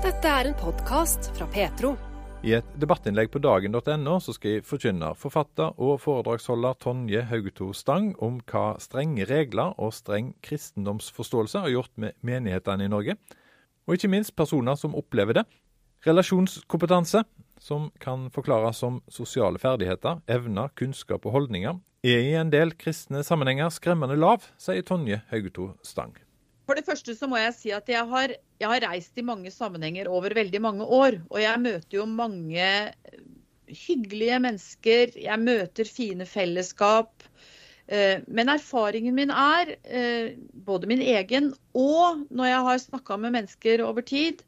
Dette er en podkast fra Petro. I et debattinnlegg på dagen.no så skal forkynner, forfatter og foredragsholder Tonje Haugeto Stang om hva strenge regler og streng kristendomsforståelse har gjort med menighetene i Norge, og ikke minst personer som opplever det. Relasjonskompetanse, som kan forklares som sosiale ferdigheter, evner, kunnskap og holdninger, er i en del kristne sammenhenger skremmende lav, sier Tonje Haugeto Stang. For det første så må jeg si at jeg har, jeg har, reist i mange sammenhenger over veldig mange år. Og jeg møter jo mange hyggelige mennesker. Jeg møter fine fellesskap. Eh, men erfaringen min er, eh, både min egen og når jeg har snakka med mennesker over tid,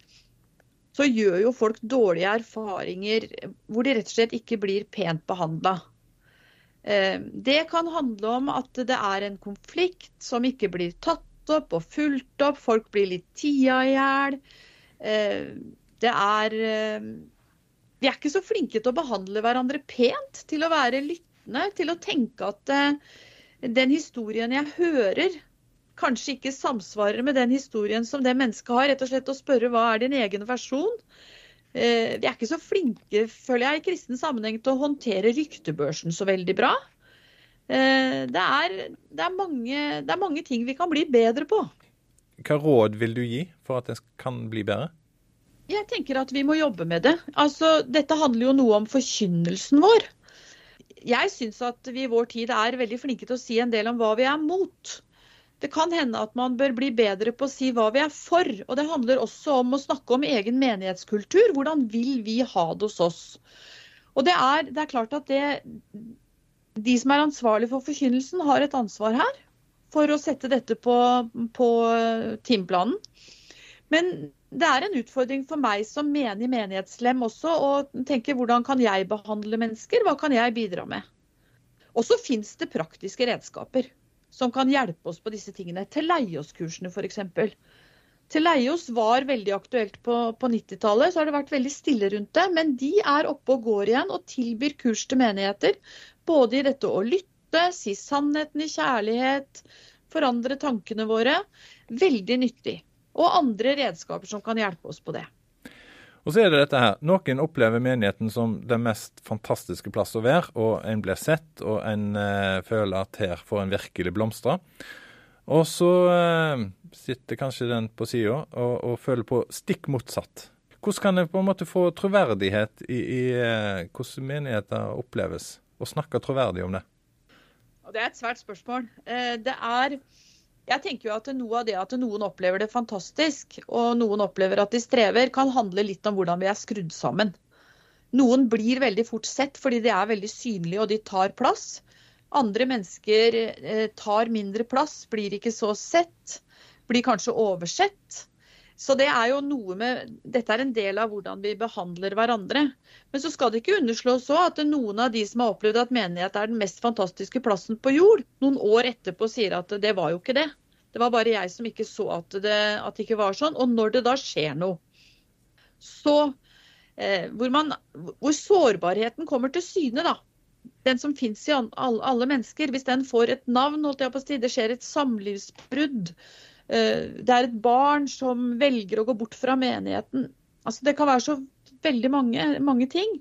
så gjør jo folk dårlige erfaringer hvor de rett og slett ikke blir pent behandla. Eh, det kan handle om at det er en konflikt som ikke blir tatt opp og fulgt opp. Folk blir litt tia i hjel. Eh, det er eh, Vi er ikke så flinke til å behandle hverandre pent, til å være lyttende, til å tenke at eh, den historien jeg hører, kanskje ikke samsvarer med den historien som det mennesket har. Rett og slett å spørre hva er din egen versjon. Vi er ikke så flinke, føler jeg, i kristen sammenheng til å håndtere ryktebørsen så veldig bra. Eh, det er, det, er mange, det er, mange, ting vi kan bli bedre på. Hva råd vil du gi for at det kan bli bedre? Jeg tenker at vi må jobbe med det. Altså, dette handler jo noe om forkynnelsen vår. Jeg syns at vi i vår tid er veldig flinke til å si en del om hva vi er mot. Det kan hende at man bør bli bedre på å si hva vi er for. Og det handler også om å snakke om egen menighetskultur. Hvordan vil vi ha det hos oss? Og det er, det er klart at det, de som er ansvarlig for forkynnelsen, har et ansvar her for å sette dette på, på timeplanen. Men det er en utfordring for meg som menig menighetslem også å tenke hvordan kan jeg behandle mennesker, hva kan jeg bidra med. Og så fins det praktiske redskaper som kan hjelpe oss på disse tingene. Til leie oss-kursene f.eks. Til Leios var veldig aktuelt på, på 90-tallet, så har det vært veldig stille rundt det. Men de er oppe og går igjen og tilbyr kurs til menigheter både i dette å lytte, si sannheten i kjærlighet, forandre tankene våre. Veldig nyttig. Og andre redskaper som kan hjelpe oss på det. Og så er det dette her. Noen opplever menigheten som den mest fantastiske plass å være, og en blir sett, og en eh, føler at her får en virkelig blomstre. Og så eh, sitter kanskje den på sida og, og, føler på stikk motsatt. Hvordan kan en på en måte få troverdighet i, i eh, hvordan menigheter oppleves? og snakke troverdig om det? Det er et svært spørsmål. Eh, det er jeg tenker jo at Noe av det at noen opplever det fantastisk, og noen opplever at de strever, kan handle litt om hvordan vi er skrudd sammen. Noen blir veldig fort sett fordi de er veldig synlige og de tar plass. Andre mennesker eh, tar mindre plass, blir ikke så sett, blir kanskje oversett. Så det er jo noe med Dette er en del av hvordan vi behandler hverandre. Men så skal det ikke underslås òg at noen av de som har opplevd at menighet er den mest fantastiske plassen på jord, noen år etterpå sier at det var jo ikke det. Det var bare jeg som ikke så at det, at det ikke var sånn. Og når det da skjer noe, så eh, hvor, man, hvor, sårbarheten kommer til syne, da. Den som fins i alle, alle, mennesker. Hvis den får et navn, holdt jeg på å si, det skjer et samlivsbrudd det er et barn som velger å gå bort fra menigheten. Altså, det kan være så veldig mange, mange ting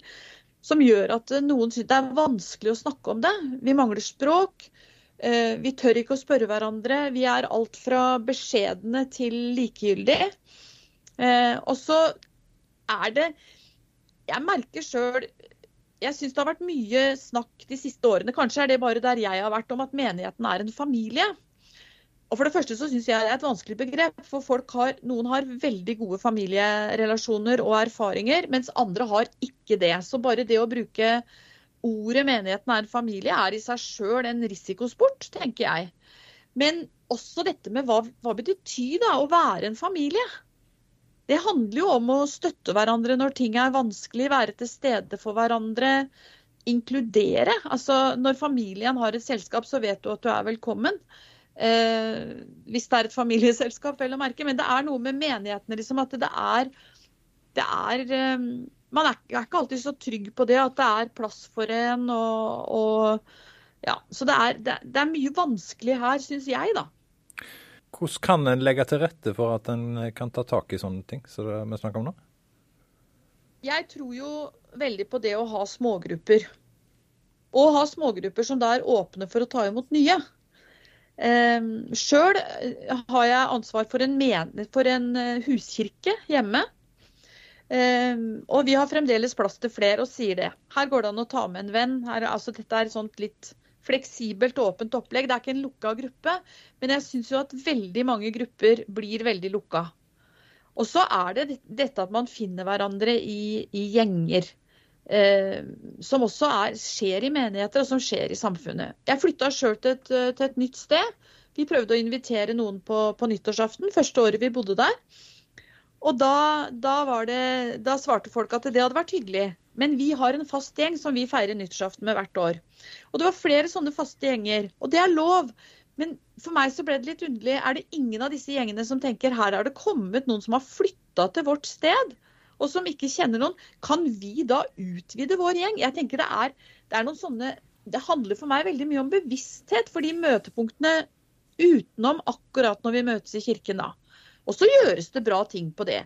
som gjør at noen syns det er vanskelig å snakke om det. Vi mangler språk. Eh, vi tør ikke å spørre hverandre. Vi er alt fra beskjedne til likegyldige. Eh, og så er det Jeg merker sjøl jeg syns det har vært mye snakk de siste årene, kanskje er det bare der jeg har vært, om at menigheten er en familie. Og for det første så syns jeg det er et vanskelig begrep. For folk har, noen har veldig gode familierelasjoner og erfaringer, mens andre har ikke det. Så bare det å bruke ordet 'menigheten er en familie' er i seg sjøl en risikosport, tenker jeg. Men også dette med hva, hva betyr da å være en familie? Det handler jo om å støtte hverandre når ting er vanskelig, være til stede for hverandre. Inkludere. Altså når familien har et selskap, så vet du at du er velkommen. Eh, hvis det er et familieselskap, vel å merke. Men det er noe med menighetene, liksom, at det er, det er eh, Man er, er, ikke alltid så trygg på det, at det er plass for en. og, og ja, Så det er, det, det er, mye vanskelig her, syns jeg, da. hvordan kan en legge til rette for at en kan ta tak i sånne ting som vi snakker om nå? Jeg tror jo veldig på det å ha smågrupper. Og ha smågrupper som da er åpne for å ta imot nye. Eh, Sjøl har jeg ansvar for en, for en eh, huskirke hjemme. Eh, og vi har fremdeles plass til flere og sier det. Her går det an å ta med en venn. Her, altså, dette er sånt litt fleksibelt, åpent opplegg. Det er ikke en lukka gruppe, men jeg syns jo at veldig mange grupper blir veldig lukka. Og så er det dette at man finner hverandre i, i gjenger. Eh, som også er, skjer i menigheter og som skjer i samfunnet. Jeg flytta sjøl til, til, et nytt sted. Vi prøvde å invitere noen på, på nyttårsaften, første året vi bodde der. Og da, da, det, da, svarte folk at det hadde vært hyggelig. Men vi har en fast gjeng som vi feirer nyttårsaften med hvert år. Og det var flere sånne faste gjenger. Og det er lov. Men for meg så ble det litt underlig. Er det ingen av disse gjengene som tenker her har det kommet noen som har flytta til vårt sted, og som ikke kjenner noen? Kan vi da utvide vår gjeng? Jeg tenker det er, det er noen sånne Det handler for meg veldig mye om bevissthet for de møtepunktene utenom akkurat når vi møtes i kirken da. Og så gjøres det bra ting på det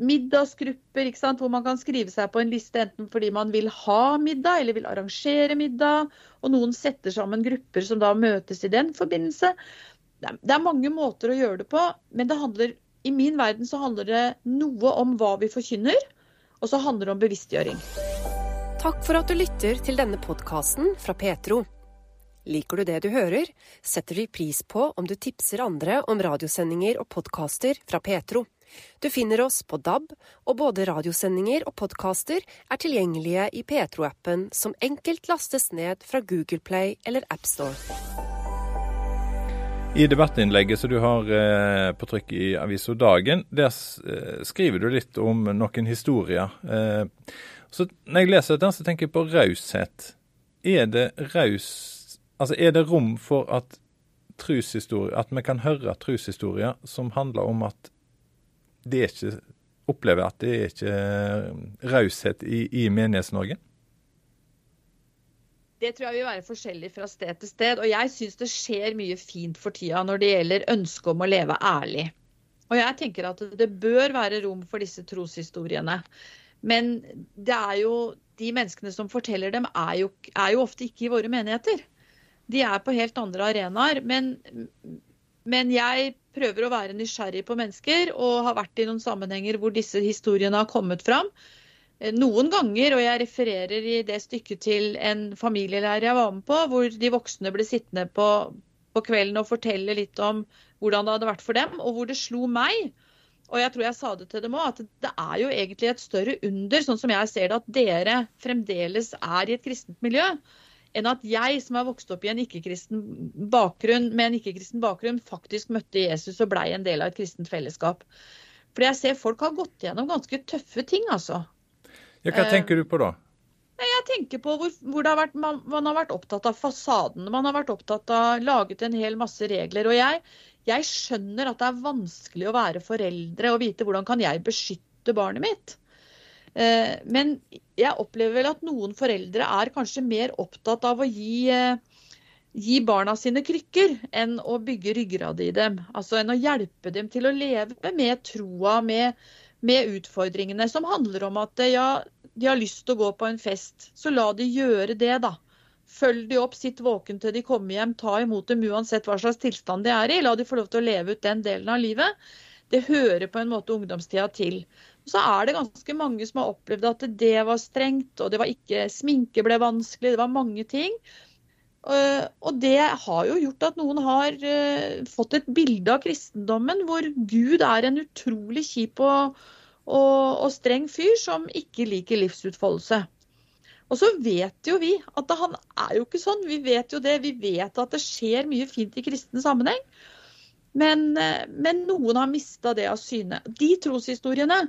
middagsgrupper hvor man kan skrive seg på en liste enten fordi man vil ha middag eller vil arrangere middag. Og noen setter sammen grupper som da møtes i den forbindelse. Det er mange måter å gjøre det på, men det handler, i min verden så handler det noe om hva vi forkynner, og så handler det om bevisstgjøring. Takk for at du lytter til denne podkasten fra Petro. Liker du det du hører, setter vi pris på om du tipser andre om radiosendinger og podkaster fra Petro. Du finner oss på DAB, og både radiosendinger og podkaster er tilgjengelige i Petro-appen, som enkelt lastes ned fra Google Play eller AppStore. I debattinnlegget som du har eh, på trykk i avisa Dagen, der eh, skriver du litt om noen historier. Eh, så Når jeg leser dette, så tenker jeg på raushet. Er det raus Altså, er det rom for at trushistorie, at vi kan høre trushistorier som handler om at det ikke opplever at det er ikke eh, raushet i, i Menighets-Norge? Det tror jeg vil være forskjellig fra sted til sted. Og jeg syns det skjer mye fint for tida når det gjelder ønsket om å leve ærlig. Og jeg tenker at det bør være rom for disse troshistoriene. Men det er jo, de menneskene som forteller dem, er jo, er jo ofte ikke i våre menigheter. De er på helt andre arenaer. Men, men jeg prøver å være nysgjerrig på mennesker, og har vært i noen sammenhenger hvor disse historiene har kommet fram. Eh, noen ganger, og jeg refererer i det stykket til en familieleir jeg var med på, hvor de voksne ble sittende på, på kvelden og fortelle litt om hvordan det hadde vært for dem, og hvor det slo meg. Og jeg tror jeg sa det til dem òg, at det er jo egentlig et større under, sånn som jeg ser det, at dere fremdeles er i et kristent miljø enn at jeg, som er vokst opp i en ikke-kristen bakgrunn, med en ikke-kristen bakgrunn, faktisk møtte Jesus og blei en del av et kristent fellesskap. Fordi jeg ser folk har gått gjennom ganske tøffe ting, altså. Ja, hva tenker du på da? Jeg tenker på hvor, hvor har vært, man, man, har vært opptatt av fasaden. Man har vært opptatt av laget en hel masse regler. Og jeg, jeg skjønner at det er vanskelig å være foreldre og vite hvordan kan jeg beskytte barnet mitt. Eh, men jeg opplever vel at noen foreldre er kanskje mer opptatt av å gi, eh, gi barna sine krykker enn å bygge ryggrad i dem. Altså enn å hjelpe dem til å leve med troa, med, med utfordringene. Som handler om at ja, de har lyst til å gå på en fest. Så la de gjøre det, da. Følg de opp, sitt våken til de kommer hjem, ta imot dem uansett hva slags tilstand de er i. La de få lov til å leve ut den delen av livet. Det hører på en måte ungdomstida til. Så er det ganske mange som har opplevd at det var strengt, og det var ikke Sminke ble vanskelig, det var mange ting. Eh, og det har jo gjort at noen har eh, fått et bilde av kristendommen hvor Gud er en utrolig kjip og, og, og streng fyr som ikke liker livsutfoldelse. Og så vet jo vi at han er jo ikke sånn. Vi vet jo det. Vi vet at det skjer mye fint i kristen sammenheng. Men, eh, men noen har mista det av syne. De troshistoriene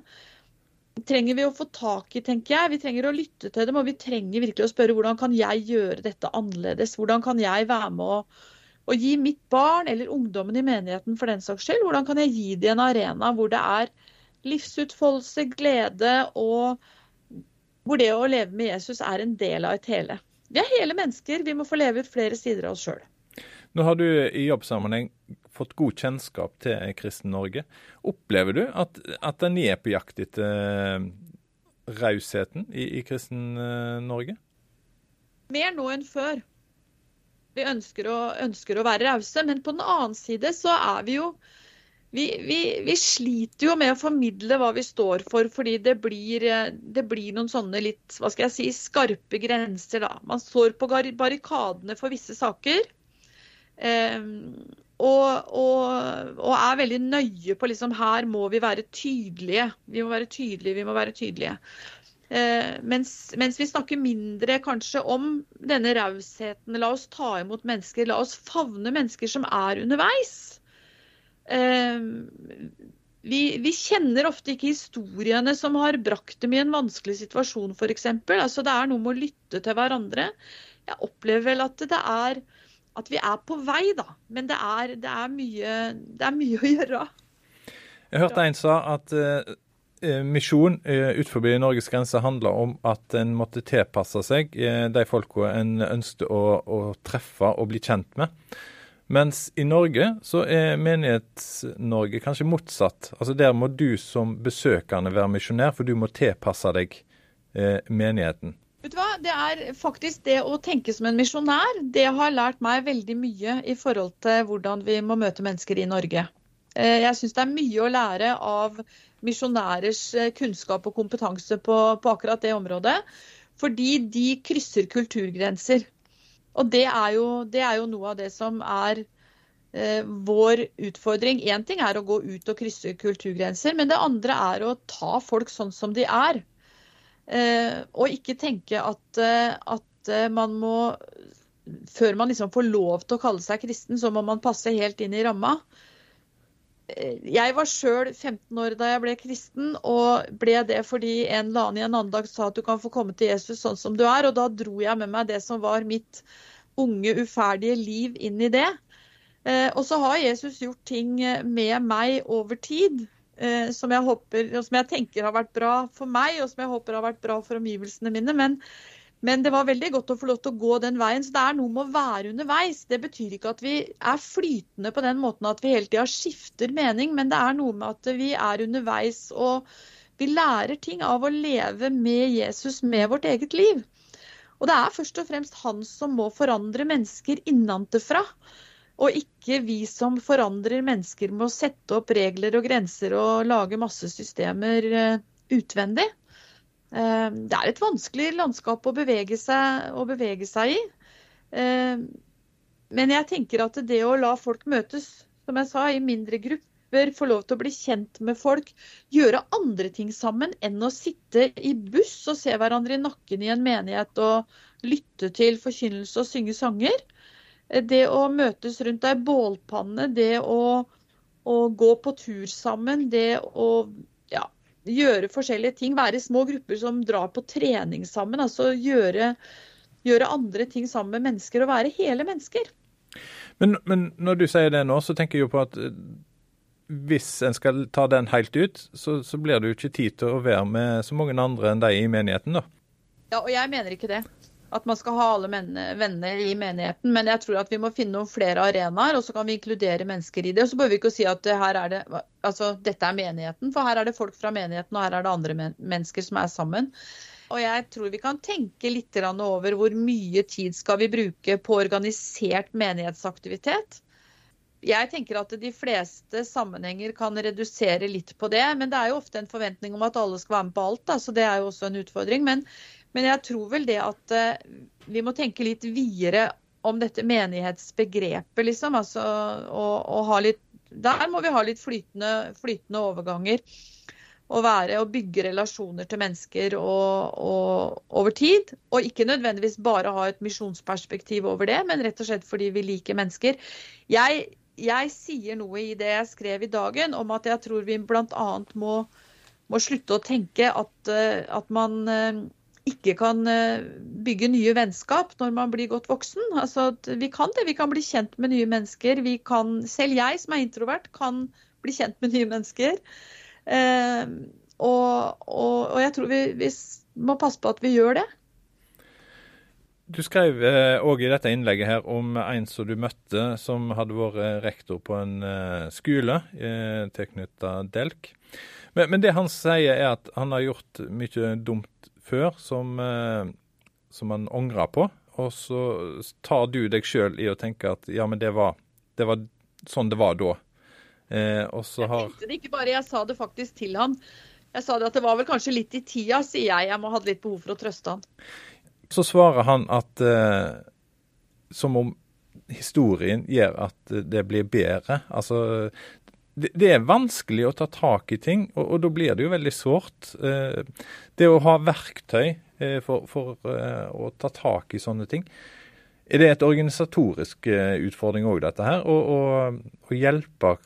trenger vi å få tak i, tenker jeg. Vi trenger å lytte til dem, og vi trenger virkelig å spørre hvordan kan jeg gjøre dette annerledes? Hvordan kan jeg være med å, gi mitt barn, eller ungdommen i menigheten for den saks skyld, hvordan kan jeg gi dem en arena hvor det er livsutfoldelse, glede, og hvor det å leve med Jesus er en del av et hele. Vi er hele mennesker, vi må få leve ut flere sider av oss sjøl. Nå har du i jobbsammenheng fått god kjennskap til kristen Norge. Opplever du at, at en er på jakt etter rausheten i, i kristen Norge? Mer nå enn før. Vi ønsker å, ønsker å være rause, men på den annen side så er vi jo vi, vi, vi, sliter jo med å formidle hva vi står for, fordi det blir, det blir, noen sånne litt hva skal jeg si, skarpe grenser. da. Man står på barrikadene for visse saker. Eh, og, og, og, er veldig nøye på liksom her må vi være tydelige. Vi må være tydelige, vi må være tydelige. Eh, mens, mens, vi snakker mindre kanskje om denne rausheten. La oss ta imot mennesker. La oss favne mennesker som er underveis. Eh, vi, vi, kjenner ofte ikke historiene som har brakt dem i en vanskelig situasjon, f.eks. Altså, det er noe med å lytte til hverandre. Jeg opplever vel at det er at vi er på vei, da. Men det er, det er, mye, det er mye, å gjøre. Jeg hørte en sa at uh, misjon uh, utenfor Norges grenser handler om at en måtte tilpasse seg uh, de folka en ønsket å, å, treffe og bli kjent med. Mens i Norge så er Menighets-Norge kanskje motsatt. Altså Der må du som besøkende være misjonær, for du må tilpasse deg menigheten. Vet du hva? Det er faktisk det å tenke som en misjonær, det har lært meg veldig mye i forhold til hvordan vi må møte mennesker i Norge. Eh, jeg syns det er mye å lære av misjonærers eh, kunnskap og kompetanse på, på akkurat det området. Fordi de krysser kulturgrenser. Og det er, jo, det er jo, noe av det som er eh, vår utfordring. Én ting er å gå ut og krysse kulturgrenser, men det andre er å ta folk sånn som de er. Eh, og ikke tenke at, eh, at eh, man må Før man liksom får lov til å kalle seg kristen, så må man passe helt inn i ramma. Jeg var sjøl 15 år da jeg ble kristen, og ble det fordi en eller annen i en annen dag sa at du kan få komme til Jesus sånn som du er. Og da dro jeg med meg det som var mitt unge, uferdige liv inn i det. Og så har Jesus gjort ting med meg over tid som jeg, håper, som jeg tenker har vært bra for meg, og som jeg håper har vært bra for omgivelsene mine. Men men det var veldig godt å få lov til å gå den veien. Så det er noe med å være underveis. Det betyr ikke at vi er flytende på den måten at vi hele tida skifter mening, men det er noe med at vi er underveis og vi lærer ting av å leve med Jesus med vårt eget liv. Og det er først og fremst han som må forandre mennesker innenfra. Og ikke vi som forandrer mennesker med å sette opp regler og grenser og lage masse systemer eh, utvendig. Ehm, det er et vanskelig landskap å bevege seg, å bevege seg i. Ehm, men jeg tenker at det å la folk møtes, som jeg sa, i mindre grupper, få lov til å bli kjent med folk, gjøre andre ting sammen enn å sitte i buss og se hverandre i nakken i en menighet og lytte til forkynnelse og synge sanger. Det å møtes rundt ei bålpanne, det å, å gå på tur sammen, det å gjøre forskjellige ting. Være i små grupper som drar på trening sammen. Altså gjøre, gjøre andre ting sammen med mennesker og være hele mennesker. Men, men, når du sier det nå, så tenker jeg jo på at eh, hvis en skal ta den helt ut, så, så blir det jo ikke tid til å være med så mange andre enn de i menigheten, da. Ja, og jeg mener ikke det at man skal ha alle venner i menigheten. Men jeg tror at vi må finne noen flere arenaer, og så kan vi inkludere mennesker i det. Og så bør vi ikke si at her er det, altså, dette er menigheten, for her er det folk fra menigheten, og her er det andre men mennesker som er sammen. Og jeg tror vi kan tenke litt over hvor mye tid skal vi bruke på organisert menighetsaktivitet. Jeg tenker at de fleste sammenhenger kan redusere litt på det, men det er jo ofte en forventning om at alle skal være med på alt, da, så det er jo også en utfordring. Men men jeg tror vel det at uh, vi må tenke litt videre om dette menighetsbegrepet, liksom. Altså, og, og ha litt, der må vi ha litt flytende, flytende overganger. Og, være, og bygge relasjoner til mennesker og, og, over tid. Og ikke nødvendigvis bare ha et misjonsperspektiv over det, men rett og slett fordi vi liker mennesker. Jeg, jeg sier noe i det jeg skrev i dagen om at jeg tror vi bl.a. Må, må slutte å tenke at, eh, at man eh, ikke kan eh, bygge nye vennskap når man blir godt voksen. Altså, vi kan det. Vi kan bli kjent med nye mennesker. Vi kan, selv jeg som er introvert, kan bli kjent med nye mennesker. Eh, og, og, og, jeg tror vi, vi, må passe på at vi gjør det. Du skrev òg i dette innlegget her om en som du møtte som hadde vært rektor på en skole eh, tilknyttet Delk. Men, men, det han sier er at han har gjort mye dumt før som, som han angrer på. Og så tar du deg sjøl i å tenke at ja, men det var, det var sånn det var da. Eh, jeg har... tenkte det ikke bare, jeg sa det faktisk til han. Jeg sa det at det var vel kanskje litt i tida, sier jeg. Jeg må ha litt behov for å trøste han. Så svarer han at eh, som om historien gjør at det blir bedre. Altså, det, det er vanskelig å ta tak i ting, og, og da blir det jo veldig sårt. Eh, det å ha verktøy eh, for, for eh, å ta tak i sånne ting. Er det et organisatorisk utfordring òg, dette her? Å hjelpe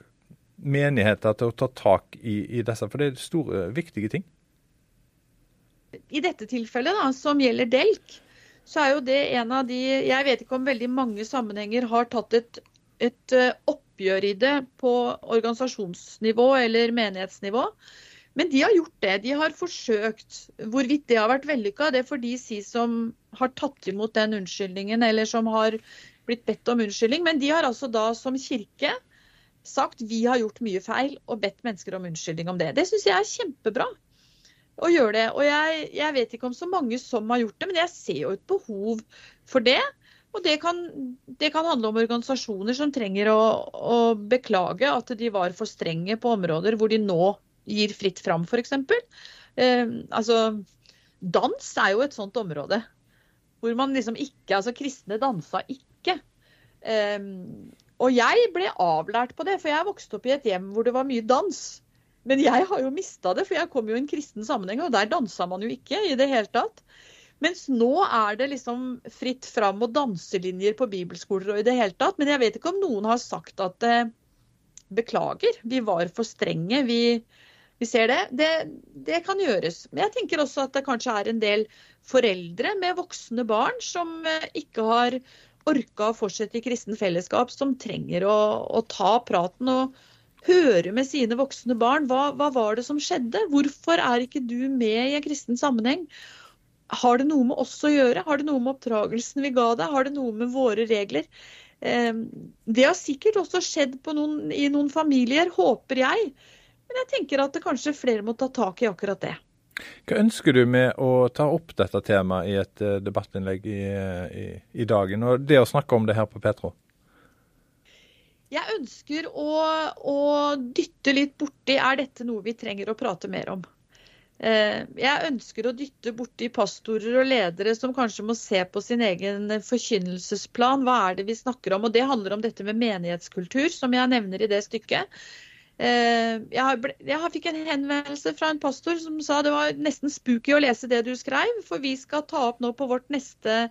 menigheter til å ta tak i, i, disse, for det er store, viktige ting? I dette tilfellet, da, som gjelder Delk, så er jo det en av de Jeg vet ikke om veldig mange sammenhenger har tatt et, et eh, oppgjør i det på organisasjonsnivå eller menighetsnivå. Men de har gjort det. De har forsøkt. Hvorvidt det har vært vellykka, det får de si som har tatt imot den unnskyldningen, eller som har blitt bedt om unnskyldning. Men de har altså da som kirke sagt vi har gjort mye feil, og bedt mennesker om unnskyldning om det. Det syns jeg er kjempebra å gjøre det. Og jeg, jeg, vet ikke om så mange som har gjort det, men jeg ser jo et behov for det. Og det kan, det kan handle om organisasjoner som trenger å, å, beklage at de var for strenge på områder hvor de nå gir fritt fram, f.eks. Eh, altså, dans er jo et sånt område. Hvor man liksom ikke Altså, kristne dansa ikke. Eh, og jeg ble avlært på det, for jeg vokste opp i et hjem hvor det var mye dans. Men jeg har jo mista det, for jeg kom jo i en kristen sammenheng, og der dansa man jo ikke i det hele tatt. Mens nå er det liksom fritt fram og danselinjer på bibelskoler og i det hele tatt. Men jeg vet ikke om noen har sagt at eh, beklager, vi var for strenge. Vi, vi ser det. det. det. kan gjøres. Men jeg tenker også at det kanskje er en del foreldre med voksne barn som eh, ikke har orka å fortsette i kristen fellesskap, som trenger å, å, ta praten og høre med sine voksne barn. Hva, hva var det som skjedde? Hvorfor er ikke du med i en kristen sammenheng? Har det noe med oss å gjøre? Har det noe med oppdragelsen vi ga deg? Har det noe med våre regler? Eh, det har sikkert også skjedd noen, i noen familier, håper jeg. Men jeg tenker at det kanskje flere må ta tak i akkurat det. Hva ønsker du med å ta opp dette temaet i et eh, debattinnlegg i, i, i dagen, og det å snakke om det her på Petro? Jeg ønsker å, å dytte litt borti er dette noe vi trenger å prate mer om. Eh, jeg ønsker å dytte borti pastorer og ledere som kanskje må se på sin egen forkynnelsesplan. Hva er det vi snakker om? Og Det handler om dette med menighetskultur, som jeg nevner i det stykket. Eh, jeg, ble, jeg fikk en henvendelse fra en pastor som sa det var nesten spooky å lese det du skrev, for vi skal ta opp nå på vårt neste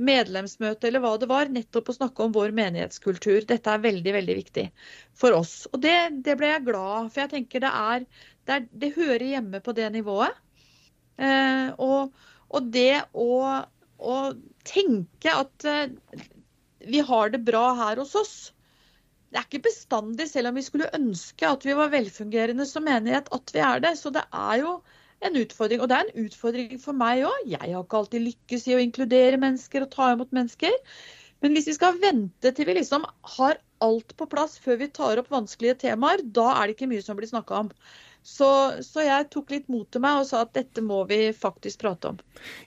medlemsmøte eller hva det var, nettopp å snakke om vår menighetskultur. Dette er veldig, veldig viktig for oss. Og det, det ble jeg glad av, for jeg tenker det er, det, er, det hører hjemme på det nivået. Eh, og, og, det å, å tenke at eh, vi har det bra her hos oss, det er ikke bestandig, selv om vi skulle ønske at vi var velfungerende som menighet, at vi er det. Så det er jo en utfordring. Og det er en utfordring for meg òg. Jeg har ikke alltid lykkes i å inkludere mennesker og ta imot mennesker. Men hvis vi skal vente til vi liksom har alt på plass før vi tar opp vanskelige temaer, da er det ikke mye som blir snakka om. Så, så, jeg tok litt mot til meg og sa at dette må vi faktisk prate om.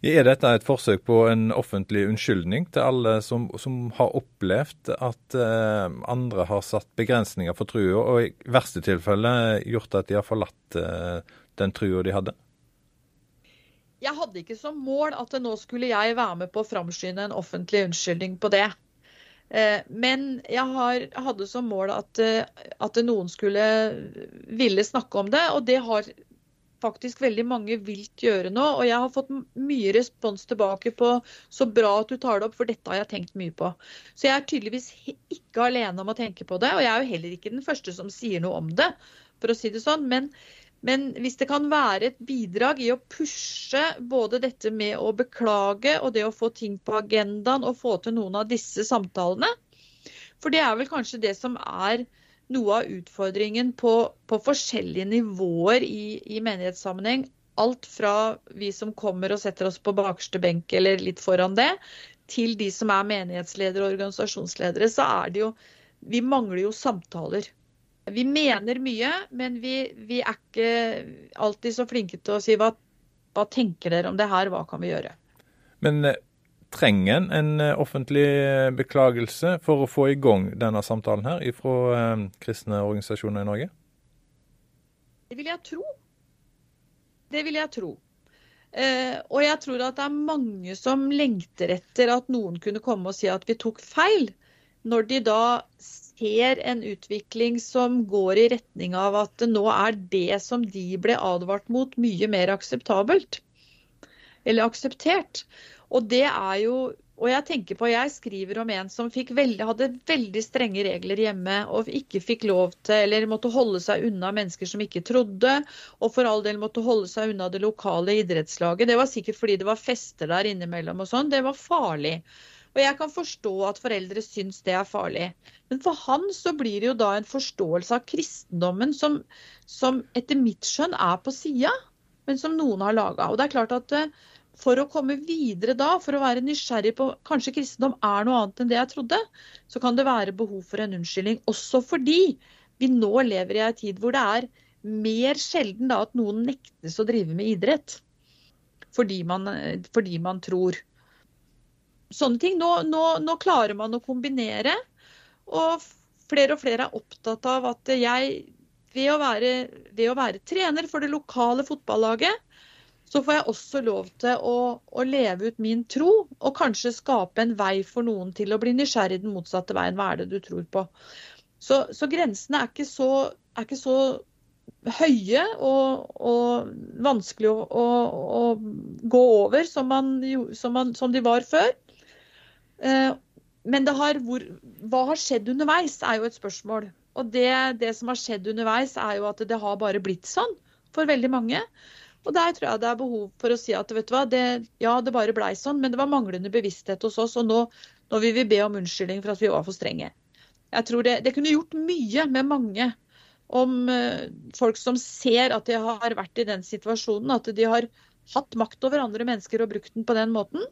Er dette et forsøk på en offentlig unnskyldning til alle som, som har opplevd at eh, andre har satt begrensninger for trua, og i verste tilfelle gjort at de har forlatt eh, den trua de hadde? Jeg hadde ikke som mål at nå skulle jeg være med på å framskynde en offentlig unnskyldning på det. Eh, men jeg har, hadde som mål at, eh, at, noen skulle ville snakke om det, og det har faktisk veldig mange vilt gjøre nå. Og jeg har fått mye respons tilbake på så bra at du tar det opp, for dette har jeg tenkt mye på. Så jeg er tydeligvis ikke alene om å tenke på det, og jeg er jo heller ikke den første som sier noe om det, for å si det sånn. men men hvis det kan være et bidrag i å pushe både dette med å beklage og det å få ting på agendaen og få til noen av disse samtalene For det er vel kanskje det som er noe av utfordringen på, på forskjellige nivåer i, i, menighetssammenheng. Alt fra vi som kommer og setter oss på bakerste benk eller litt foran det, til de som er menighetsledere og organisasjonsledere, så er det jo Vi mangler jo samtaler. Vi mener mye, men vi, vi er ikke alltid så flinke til å si hva, hva tenker dere om det her, hva kan vi gjøre? Men eh, trenger en en eh, offentlig beklagelse for å få i gang denne samtalen her fra eh, kristne organisasjoner i Norge? Det vil jeg tro. Det vil jeg tro. Eh, og jeg tror at det er mange som lengter etter at noen kunne komme og si at vi tok feil, når de da ser en utvikling som går i retning av at nå er det som de ble advart mot, mye mer akseptabelt. Eller akseptert. Og det er jo og jeg tenker på, jeg skriver om en som veldig, hadde veldig strenge regler hjemme og ikke fikk lov til, eller måtte holde seg unna mennesker som ikke trodde. Og for all del måtte holde seg unna det lokale idrettslaget. Det var sikkert fordi det var fester der innimellom og sånn. Det var farlig. Og jeg kan forstå at foreldre syns det er farlig. Men for han så blir det jo da en forståelse av kristendommen som, som etter mitt skjønn er på sida, men som noen har laga. Og det er klart at eh, for å komme videre da, for å være nysgjerrig på kanskje kristendom er noe annet enn det jeg trodde, så kan det være behov for en unnskyldning. Også fordi vi nå lever i en tid hvor det er mer sjelden da at noen nektes å drive med idrett. Fordi man, eh, fordi man tror sånne ting. Nå, nå, nå, klarer man å kombinere. Og flere og flere er opptatt av at jeg, ved å være, ved å være trener for det lokale fotballaget, så får jeg også lov til å, å, leve ut min tro, og kanskje skape en vei for noen til å bli nysgjerrig den motsatte veien. Hva er det du tror på? Så, så grensene er ikke så, er ikke så høye og, og vanskelig å, å, å, gå over som, man, som, man, som de var før. Eh, men har, hvor, hva har skjedd underveis, er jo et spørsmål. Og det, det, som har skjedd underveis, er jo at det har bare blitt sånn for veldig mange. Og der tror jeg det er behov for å si at vet du hva, det, ja, det bare blei sånn, men det var manglende bevissthet hos oss. Og nå, nå, vil vi be om unnskyldning for at vi var for strenge. Jeg tror det, det kunne gjort mye med mange om uh, folk som ser at de har vært i den situasjonen, at de har hatt makt over andre mennesker og brukt den på den måten.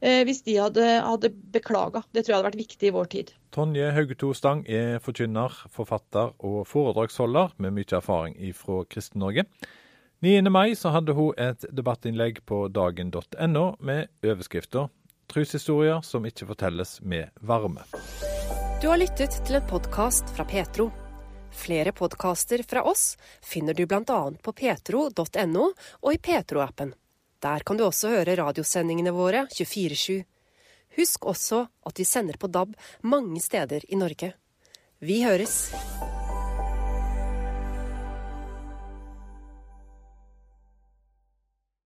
Eh, hvis de hadde, hadde beklaga. Det tror jeg hadde vært viktig i vår tid. Tonje Haugeto Stang er forkynner, forfatter og foredragsholder med mye erfaring fra Kristen-Norge. 9. mai så hadde hun et debattinnlegg på dagen.no med overskrifta 'Trushistorier som ikke fortelles med varme'. Du har lyttet til en podkast fra Petro. Flere podkaster fra oss finner du bl.a. på petro.no og i Petro-appen. Der kan du også høre radiosendingene våre 24-7. Husk også at vi sender på DAB mange steder i Norge. Vi høres!